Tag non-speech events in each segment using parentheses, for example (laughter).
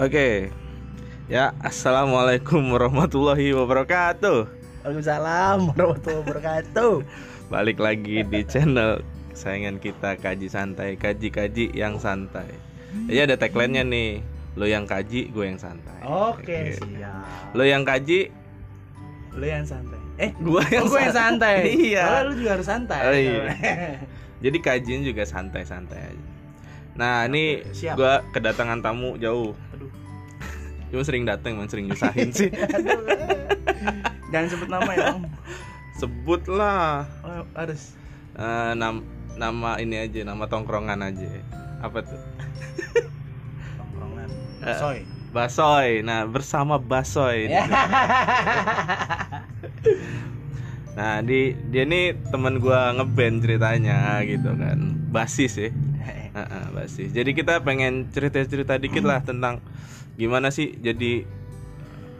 Oke. Ya, assalamualaikum warahmatullahi wabarakatuh. Waalaikumsalam warahmatullahi wabarakatuh. (laughs) Balik lagi di channel kesayangan kita kaji santai, kaji-kaji yang santai. Ya ada tagline-nya nih. Lo yang kaji, gue yang santai. Oke, Gitu. siap. Lo yang kaji, Lu yang santai. Eh, gue yang oh, gue yang santai. (laughs) Iya. Malah lu juga harus santai. Oh, iya. (laughs) Jadi kajian juga santai-santai aja. Nah, ini siap. gue kedatangan tamu jauh. Cuma sering datang, emang sering nyusahin (laughs) sih. Jangan sebut nama ya, Om. Sebutlah Oh, harus. Eh, nam- nama ini aja, nama tongkrongan aja. Apa tuh? Tongkrongan. Eh. Soy. Basoy. Nah, bersama Basoy. Ya. (laughs) Nah, di dia nih teman gua ngeband ceritanya gitu kan. Basis ya. (laughs) Heeh, basis. Jadi kita pengen cerita-cerita dikit lah tentang gimana sih jadi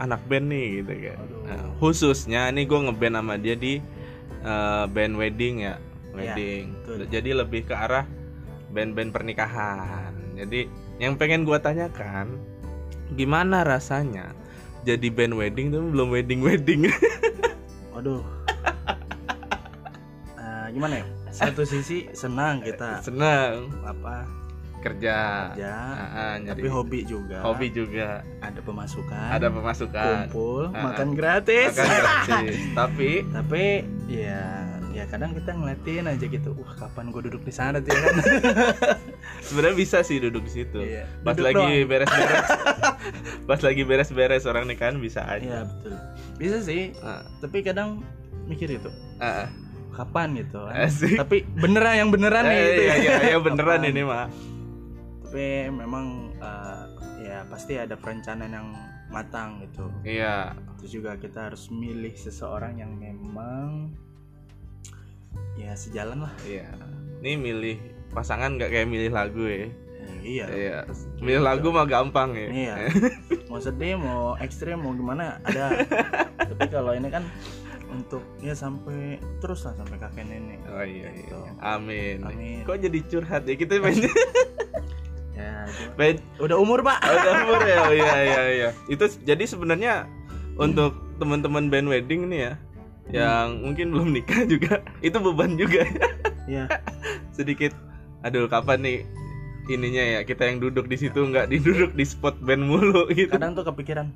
anak band nih gitu kan. Nah, khususnya nih gua ngeband sama dia di eh, band wedding ya, wedding. betul. Jadi lebih ke arah band-band pernikahan. Jadi yang pengen gua tanyakan gimana rasanya jadi band wedding tapi belum wedding wedding (laughs) Waduh. Eh, gimana ya? Satu sisi senang kita senang apa kerja kerja, ah, tapi nyari hobi juga. hobi juga Ada pemasukan. ada pemasukan kumpul, Ah, makan gratis. makan gratis (laughs) tapi tapi ya ya kadang kita ngeliatin aja gitu wah kapan gue duduk di sana tuh ya kan sebenarnya bisa sih duduk di situ Iya, pas duduk lagi doang. beres-beres (laughs) pas lagi beres-beres orang nikahan bisa iya aja betul bisa sih Ah, tapi kadang mikir itu ah. kapan gitu kan. Asik. tapi beneran yang beneran nih Eh, itu iya, ya iya, iya, beneran Kapan? ini mah tapi memang eh, ya pasti ada perencanaan yang matang gitu iya terus juga kita harus milih seseorang yang memang ya sejalan lah iya ini milih pasangan nggak kayak milih lagu ya Eh, iya iya milih lagu mah gampang ya Iya. (laughs) mau sedih, mau ekstrim, mau gimana ada. Tapi kalau ini kan untuk ya sampai terus lah sampai kakek nenek. Oh iya, Gitu. iya. Amin. Amin. Kok jadi curhat ya? Kita main (laughs) Ya, itu. udah umur pak. oh, udah umur ya. (laughs) Oh iya iya iya. Itu jadi sebenarnya untuk teman-teman band wedding nih ya yang mungkin belum nikah juga (laughs) itu beban juga ya. ya, (laughs) sedikit aduh kapan nih ininya ya kita yang duduk di situ nggak diduduk di spot band mulu gitu kadang tuh kepikiran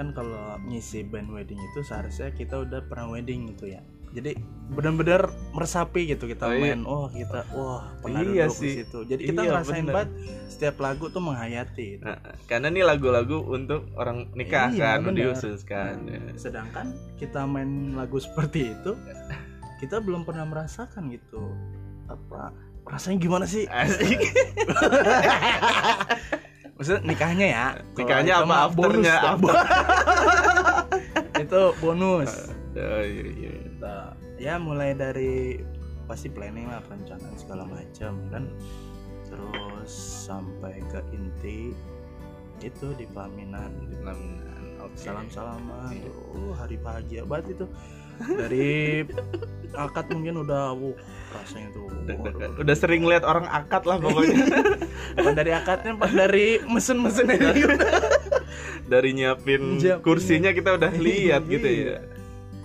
kan kalau ngisi band wedding itu seharusnya kita udah pernah wedding gitu ya. Jadi benar-benar meresapi gitu kita Oh, iya. main. Oh kita, wah pernah Iya duduk sih. di situ. Jadi kita Iya, ngerasain bener. banget setiap lagu tuh menghayati. gitu. Nah, karena nih lagu-lagu untuk orang nikah Iya, kan diususkan ya. sedangkan kita main lagu seperti itu kita belum pernah merasakan gitu apa rasanya gimana sih asik (laughs) maksudnya nikahnya ya Nikahnya apa mah afternya apa? (laughs) itu bonus oh, iya, iya. Nah, ya mulai dari pasti planning lah perencanaan segala macam kan. Terus sampai ke inti itu di pelaminan. Pelaminan, oke. salam salaman Iya. tuh hari bahagia banget itu. Dari akad mungkin udah wuh rasanya tuh Udah, udah, udah sering lihat orang akad lah pokoknya. (laughs) Bukan dari akadnya pas dari mesen-mesen ini (laughs) dari nyiapin kursinya kita udah lihat gitu Iya. ya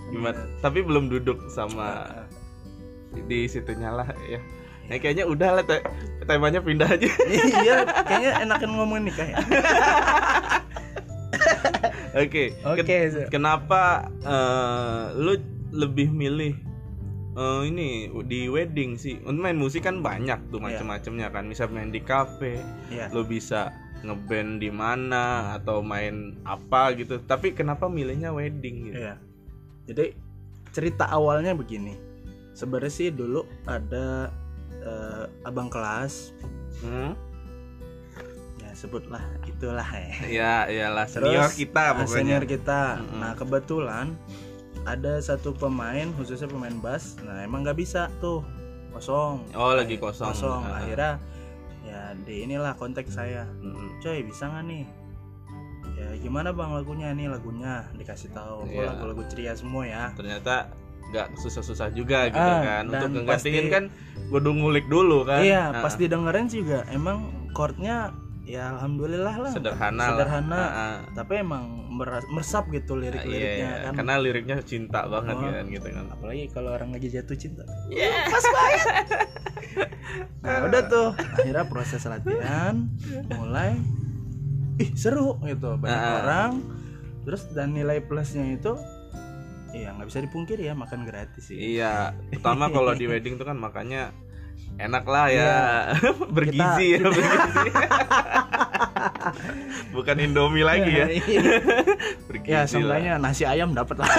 gimana tapi belum duduk sama di situnya lah ya Nah, kayaknya udah lah te- temanya pindah aja (laughs) iya kayaknya enakan ngomongin nikah ya oke (laughs) oke Ken- so. kenapa eh, lu lebih milih eh, ini di wedding sih untuk main musik kan banyak tuh Iya. macam-macamnya kan bisa main di cafe Iya. lo bisa ngeband di mana atau main apa gitu tapi kenapa milihnya wedding gitu Iya. Jadi cerita awalnya begini. Sebenarnya sih dulu ada eh, abang kelas, Hmm? ya sebutlah itulah ya. ya iyalah senior Terus, kita Ah, pokoknya senior kita. Mm-mm. Nah kebetulan ada satu pemain khususnya pemain bass. Nah emang nggak bisa tuh kosong. oh lagi kosong Kosong. Ah. Akhirnya ya di inilah kontak saya. Mm-mm. Coy bisa nggak nih? Ya gimana bang lagunya nih lagunya dikasih tahu. Iya. lagu-lagu ceria semua ya. ternyata nggak susah-susah juga gitu Ah, kan untuk pasti- kan kudu ngulik dulu kan Iya, Nah, pas didengerin juga emang chordnya ya alhamdulillah lah sederhana lah. sederhana Ah, ah. tapi emang meresap gitu lirik-liriknya iya. kan karena liriknya cinta banget Oh. kan gitu kan apalagi kalau orang lagi jatuh cinta Iya. (laughs) pas banget (laughs) nah udah tuh akhirnya proses latihan mulai ih seru gitu. Banyak Ah. orang. Terus dan nilai plusnya itu iya nggak bisa dipungkiri ya makan gratis sih. Iya terutama kalau di wedding tuh kan makanya enak lah ya. Iya. (laughs) bergizi ya bergizi. (laughs) Bukan indomie lagi ya. Bergizi ya seenggaknya nasi ayam dapat lah.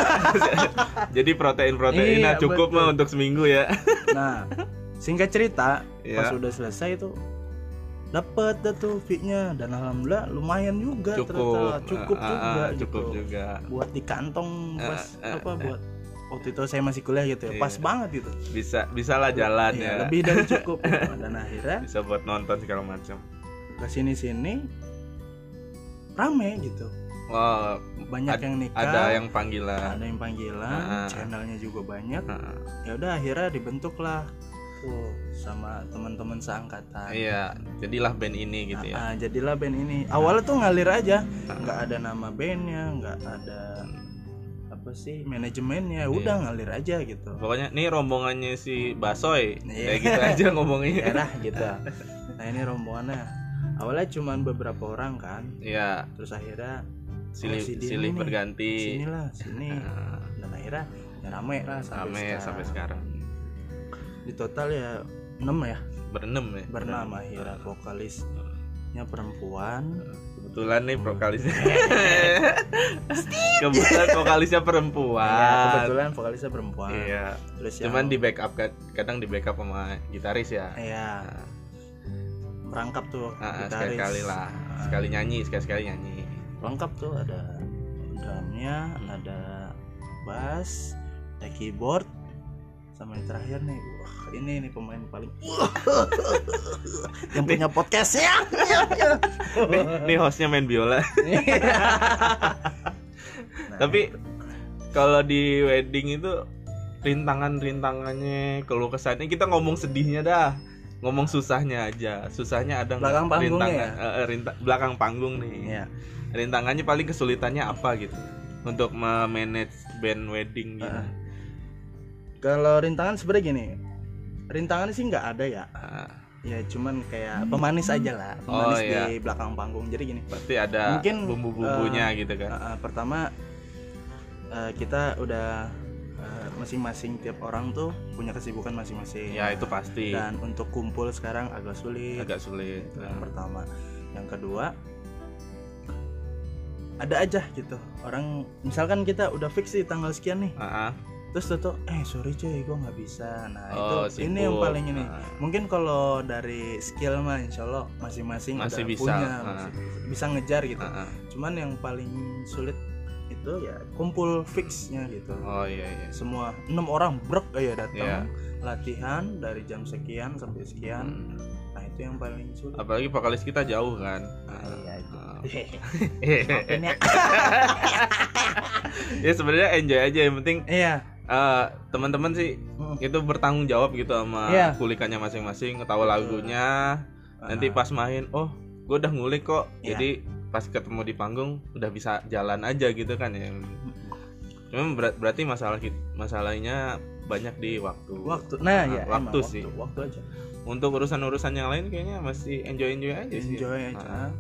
(laughs) Jadi protein proteinnya Iya, cukup betul. mah untuk seminggu ya. Nah singkat cerita pas Iya. udah selesai itu dapat dah tuh fee-nya. Dan alhamdulillah lumayan juga cukup ternyata. Cukup. Ah, juga gitu. cukup juga. Buat di kantong pas ah, apa buat waktu itu saya masih kuliah gitu ya pas Iya. banget gitu. Bisa bisa lah jalan Iya, ya. lebih dari (laughs) cukup dan akhirnya bisa buat nonton segala macam. ke sini sini rame gitu. Wah, banyak Ad- yang nikah ada yang panggilan. ada yang panggilan Ah. channelnya juga banyak. Ah, ya udah akhirnya dibentuklah tuh sama teman-teman seangkatan. Iya jadilah band ini gitu ya. Ah, ah, jadilah band ini. Awalnya tuh ngalir aja. Ah. nggak ada nama bandnya nggak ada apa sih manajemennya. Iya. udah ngalir aja gitu. Pokoknya nih rombongannya si Basoy. Iya. kayak gitu aja ngomongnya. Ya lah gitu. Nah ini rombongannya. Awalnya cuman beberapa orang kan. Iya, terus akhirnya silih si silih berganti. Sinilah sini. Ah, dan akhirnya ya rame lah sampai rame sekarang. sampai sekarang di total ya 6 ya? Berenam ya? Berenam akhirnya vokalisnya perempuan. Kebetulan nih vokalisnya (laughs) kebetulan vokalisnya perempuan. Ya kebetulan vokalisnya perempuan. Iya. Terus cuman yang- di backup kadang di backup sama gitaris ya? Ya Nah, merangkap tuh ah, ah, gitaris. sekali-kali lah. Ah, sekali nyanyi sekali-sekali nyanyi. Lengkap tuh ada drumnya ada bass ada keyboard sama yang terakhir nih. Wah ini nih pemain paling yang punya podcast ya. Nih, nih hostnya main biola. (laughs) Nah, tapi kalau di wedding itu rintangan-rintangannya keluh kesannya kita ngomong sedihnya dah. Ngomong susahnya aja. Susahnya ada Belakang panggungnya rintangan. eh, eh, rinta- belakang panggung nih. Ya rintangannya paling kesulitannya apa gitu? Untuk memanage band wedding gitu Ah. Kalau rintangan sebenarnya gini rintangan sih nggak ada ya Ah, ya cuman kayak pemanis aja lah pemanis Oh, iya. di belakang panggung jadi gini pasti ada Mungkin, bumbu-bumbunya gitu kan Uh, uh, pertama uh, kita udah uh, masing-masing tiap orang tuh punya kesibukan masing-masing. ya itu pasti Dan untuk kumpul sekarang agak sulit. agak sulit Itu yang pertama. Yang kedua ada aja gitu orang misalkan kita udah fix sih tanggal sekian nih Ah, ah. Terus tuh tuh, eh sorry cuy gue nggak bisa nah Oh, itu ini yang sibuk. paling ini Ah. mungkin kalau dari skill mah insya Allah masing-masing Masih udah bisa, punya ah. masih bisa ngejar gitu Ah, ah. cuman yang paling sulit itu ya kumpul fixnya gitu oh iya iya semua enam orang brek aja datang Iya. latihan dari jam sekian sampai sekian Hmm. nah itu yang paling sulit apalagi vokalis kita jauh kan Nah, iya itu Ah. (laughs) (laughs) Ya. ya sebenarnya enjoy aja yang penting iya eh, teman-teman sih Mm. itu bertanggung jawab gitu sama Iya. kulikannya masing-masing tahu lagunya. Nanti pas main oh gue udah ngulik kok. Iya. jadi pas ketemu di panggung udah bisa jalan aja gitu kan ya. Cuma berat- berarti masalah masalahnya banyak di waktu. Waktu nah Nah, ya waktu emang sih. waktu aja. Untuk urusan-urusan yang lain kayaknya masih enjoy enjoy aja sih. Enjoy aja. Ah.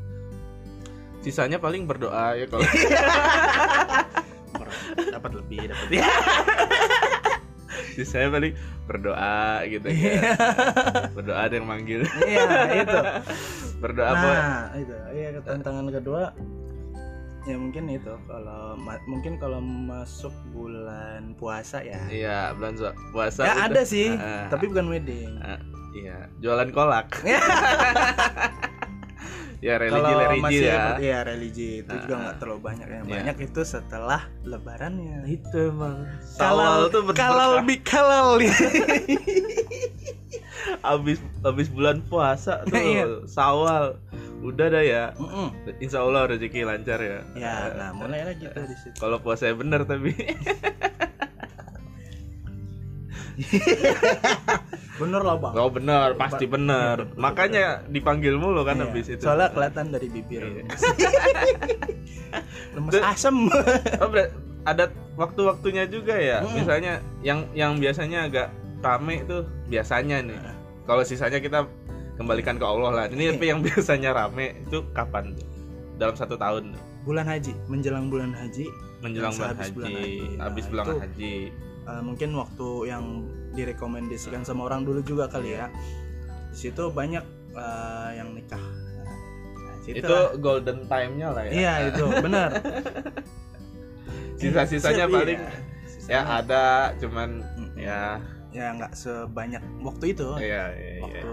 sisanya paling berdoa ya kalau (laughs) dapat lebih dapat (laughs) sisanya paling berdoa gitu kan. Berdoa ada yang manggil. Iya itu. Berdoa apa nah itu. Iya tantangan kedua ya mungkin itu. Kalau mungkin kalau masuk bulan puasa ya. Iya bulan puasa ya udah- ada sih Ah, tapi bukan wedding. Ah, iya jualan kolak (laughs) ya religi kalau religi masih ya. iya religi. Itu juga Ah, nggak terlalu banyak. Yang iya. banyak itu setelah lebarannya. Itu emang kalau sawal tuh kalau bi kalau (laughs) abis abis bulan puasa tuh Iya. sawal. Udah dah ya. Mm-mm. insya Allah rezeki lancar ya. Ya nah mulai lagi tuh di situ. Kalau puasanya bener tapi (laughs) bener lah bang Oh bener, pasti bener. Makanya dipanggil mulu kan Iya, habis itu. soalnya kelihatan dari bibir Iya. (laughs) lemes asem (laughs) Oh, ada waktu-waktunya juga ya. Misalnya yang yang biasanya agak rame itu biasanya nih. Nah. Kalau sisanya kita kembalikan ke Allah lah. Ini tapi yang (laughs) biasanya rame itu kapan? Dalam satu tahun bulan haji menjelang bulan haji menjelang bulan haji, bulan haji. Nah, habis bulan haji. eh, mungkin waktu yang direkomendasikan sama orang dulu juga kali ya di situ banyak eh, yang nikah nah, Itu lah. golden time-nya lah ya. iya itu benar (laughs) Sisa-sisanya Iya, paling iya. ya ada cuman ya ya nggak sebanyak waktu itu iya iya iya. waktu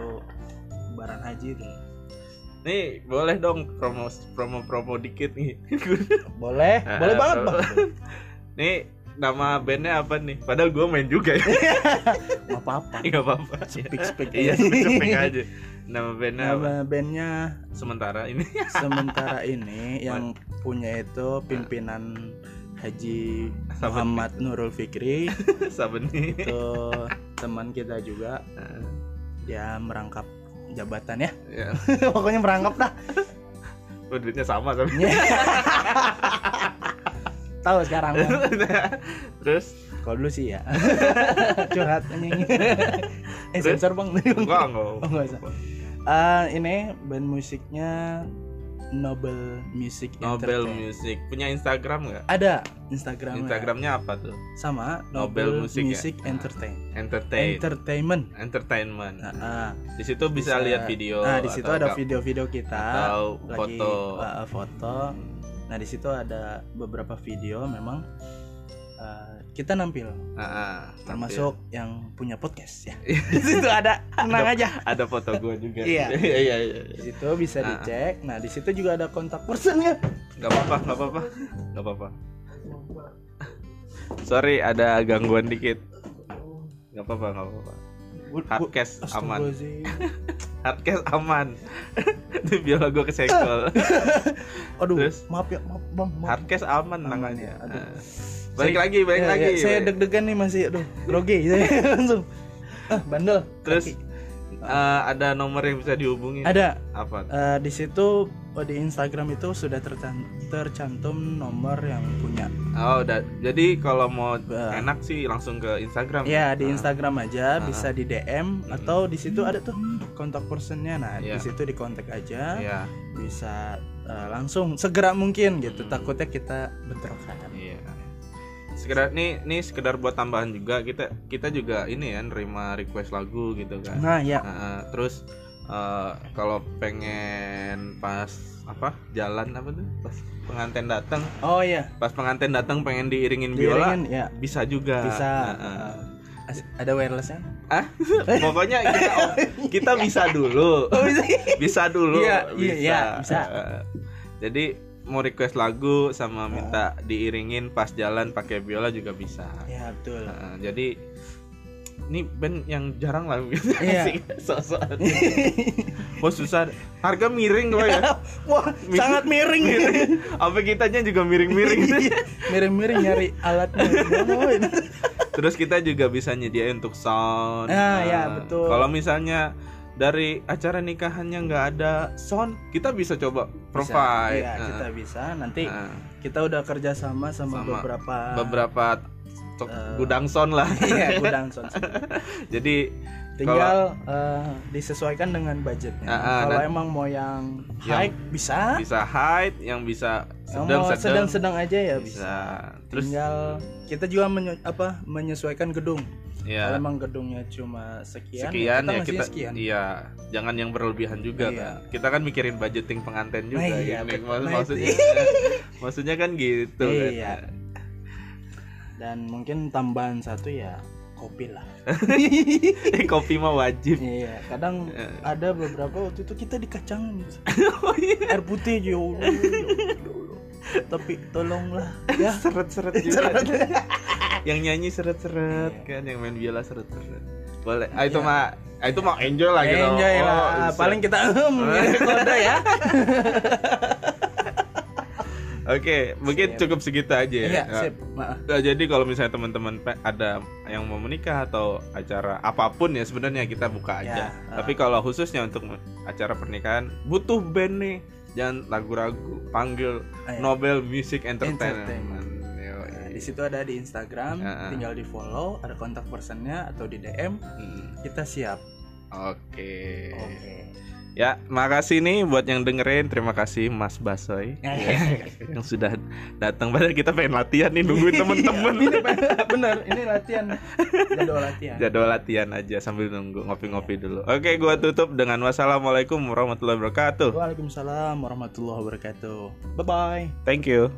lebaran haji itu Nih boleh dong promo promo promo dikit nih. boleh (laughs) boleh banget promo. bang nih nama bandnya apa nih? Padahal gue main juga ya. (laughs) nggak apa-apa Gak apa-apa. speak speak (laughs) Iya cepet aja. Nama bandnya apa? nama bandnya Sementara ini (laughs) sementara ini yang punya itu pimpinan Haji Sahabat Muhammad Nurul Fikri Saben nih. itu teman kita juga dia merangkap jabatan ya Ya, pokoknya merangkap dah oh, duitnya sama tapi. Tahu sekarang Bang. (laughs) Terus kalau dulu sih ya (laughs) curhat anjing eh Terus? sensor bang enggak enggak. (laughs) Oh, nggak usah. Ah, ini band musiknya Nobel Music Nobel. Music punya Instagram nggak? ada Instagramnya Instagramnya apa tuh? sama Nobel Nobel, Music ya? Music Ah. Entertain Entertain, Entertainment Entertainment. Nah, ah. Di situ bisa, lihat video. Nah, di situ ada video-video kita atau lagi foto. uh, foto. Nah, di situ ada beberapa video memang uh, kita nampil Ah, ah, termasuk yang punya podcast ya. (laughs) di situ ada, tenang aja. ada foto gue juga. (laughs) Iya. iya iya iya. Di situ bisa Ah. dicek. Nah, di situ juga ada kontak personnya. Gak apa-apa, gak apa-apa, gak apa-apa. Sorry, ada gangguan dikit. Gak apa-apa, gak apa-apa. Hardcase aman. (laughs) hardcase aman. (laughs) Itu biola gue kesenggol. (laughs) Aduh, Terus? maaf ya, maaf Bang. Maaf. Hardcase aman namanya. ya, aduh. Nah. Balik Saya- lagi, balik Ya, lagi. ya, saya deg-degan nih masih aduh, grogi saya (laughs) langsung. Ah, bandel. Terus Kaki. Eh, ada nomor yang bisa dihubungi? ada Apa? Eh, di situ oh, di Instagram itu sudah tercan- tercantum nomor yang punya. Oh, udah. Jadi kalau mau Bah. enak sih langsung ke Instagram. Ya di Ah. Instagram aja Ah. bisa di DM Mm. atau di situ ada tuh kontak personnya. Nah Iya. di situ di kontak aja Iya. bisa eh, langsung segera mungkin gitu. Hmm. Takutnya kita bentrokan. Iya. Sekedar nih nih sekedar buat tambahan juga kita kita juga ini ya nerima request lagu gitu kan. Nah ya Nah, terus eh, kalau pengen pas apa jalan apa tuh pas pengantin datang oh ya pas pengantin datang pengen diiringin biola diiringin ya bisa juga bisa. Nah, eh. As- ada wirelessnya? ah (laughs) pokoknya kita kita bisa dulu Oh bisa. (laughs) bisa dulu Iya, iya, iya, bisa. Jadi mau request lagu sama minta diiringin pas jalan pakai biola juga bisa ya betul. Nah, jadi ini band yang jarang lah gitu Iya. (laughs) Asik, sok-sok. Wah susah harga miring gue ya (laughs) Wah sangat miring. apa kitanya juga miring-miring (laughs) Miring-miring nyari alatnya. Gimana, woy? terus kita juga bisa nyediain untuk sound Ah, ya, Nah, betul. kalau misalnya dari acara nikahannya nggak ada sound kita bisa coba provide Iya, Nah, kita bisa. Nanti nah, kita udah kerja sama sama, beberapa beberapa Eh, gudang sound lah (laughs) iya gudang sound. (laughs) jadi Tinggal eh, disesuaikan dengan budgetnya. Ah, ah, Kalau emang mau yang Yang high bisa. bisa high yang bisa Yang mau sedang-sedang sedang-sedang aja ya bisa. bisa terus Tinggal kita juga menye- apa menyesuaikan gedung. Kalau ya emang gedungnya cuma sekian, sekian ya ngasihnya kita sekian. iya jangan yang berlebihan juga Iya. kan kita kan mikirin budgeting pengantin juga Nah, iya. Mak- Nah, maksudnya (laughs) maksudnya kan gitu Iya. kan Dan mungkin tambahan satu ya kopi lah. (laughs) Eh, kopi mah wajib Iya, kadang Eh. ada beberapa waktu itu kita dikacangin. (laughs) Oh, iya. Air putih ya Tapi tolonglah (laughs) ya. seret-seret juga Seret. (laughs) yang nyanyi seret-seret Iya. kan yang main biola seret-seret boleh ah, itu Iya. mah ah, itu mah enjoy lah gitu Enjoy Oh, lah. bisa. Paling kita (laughs) ehm, kode ya. Oke, mungkin Sip. cukup segitu aja ya. Iya, Ya. sip. Nah, jadi kalau misalnya teman-teman ada yang mau menikah atau acara apa pun ya sebenarnya kita buka aja. Ya, uh. Tapi kalau khususnya untuk acara pernikahan butuh band nih. Jangan ragu-ragu, panggil Ayo. Nobel Music Entertainment. Entertainment. Nah, di situ ada di Instagram, uh. tinggal di follow, ada kontak personnya atau di DM, Hmm, kita siap. Oke. Oke. Ya, makasih nih buat yang dengerin. Terima kasih Mas Basoy (laughs) yang sudah datang. Padahal kita pengen latihan nih nungguin (laughs) temen-temen. ini bener, ini latihan jadwal latihan. Jadwal latihan aja sambil nunggu ngopi-ngopi dulu. Oke, gua tutup dengan wassalamualaikum warahmatullahi wabarakatuh. Waalaikumsalam warahmatullahi wabarakatuh. Bye bye. Thank you.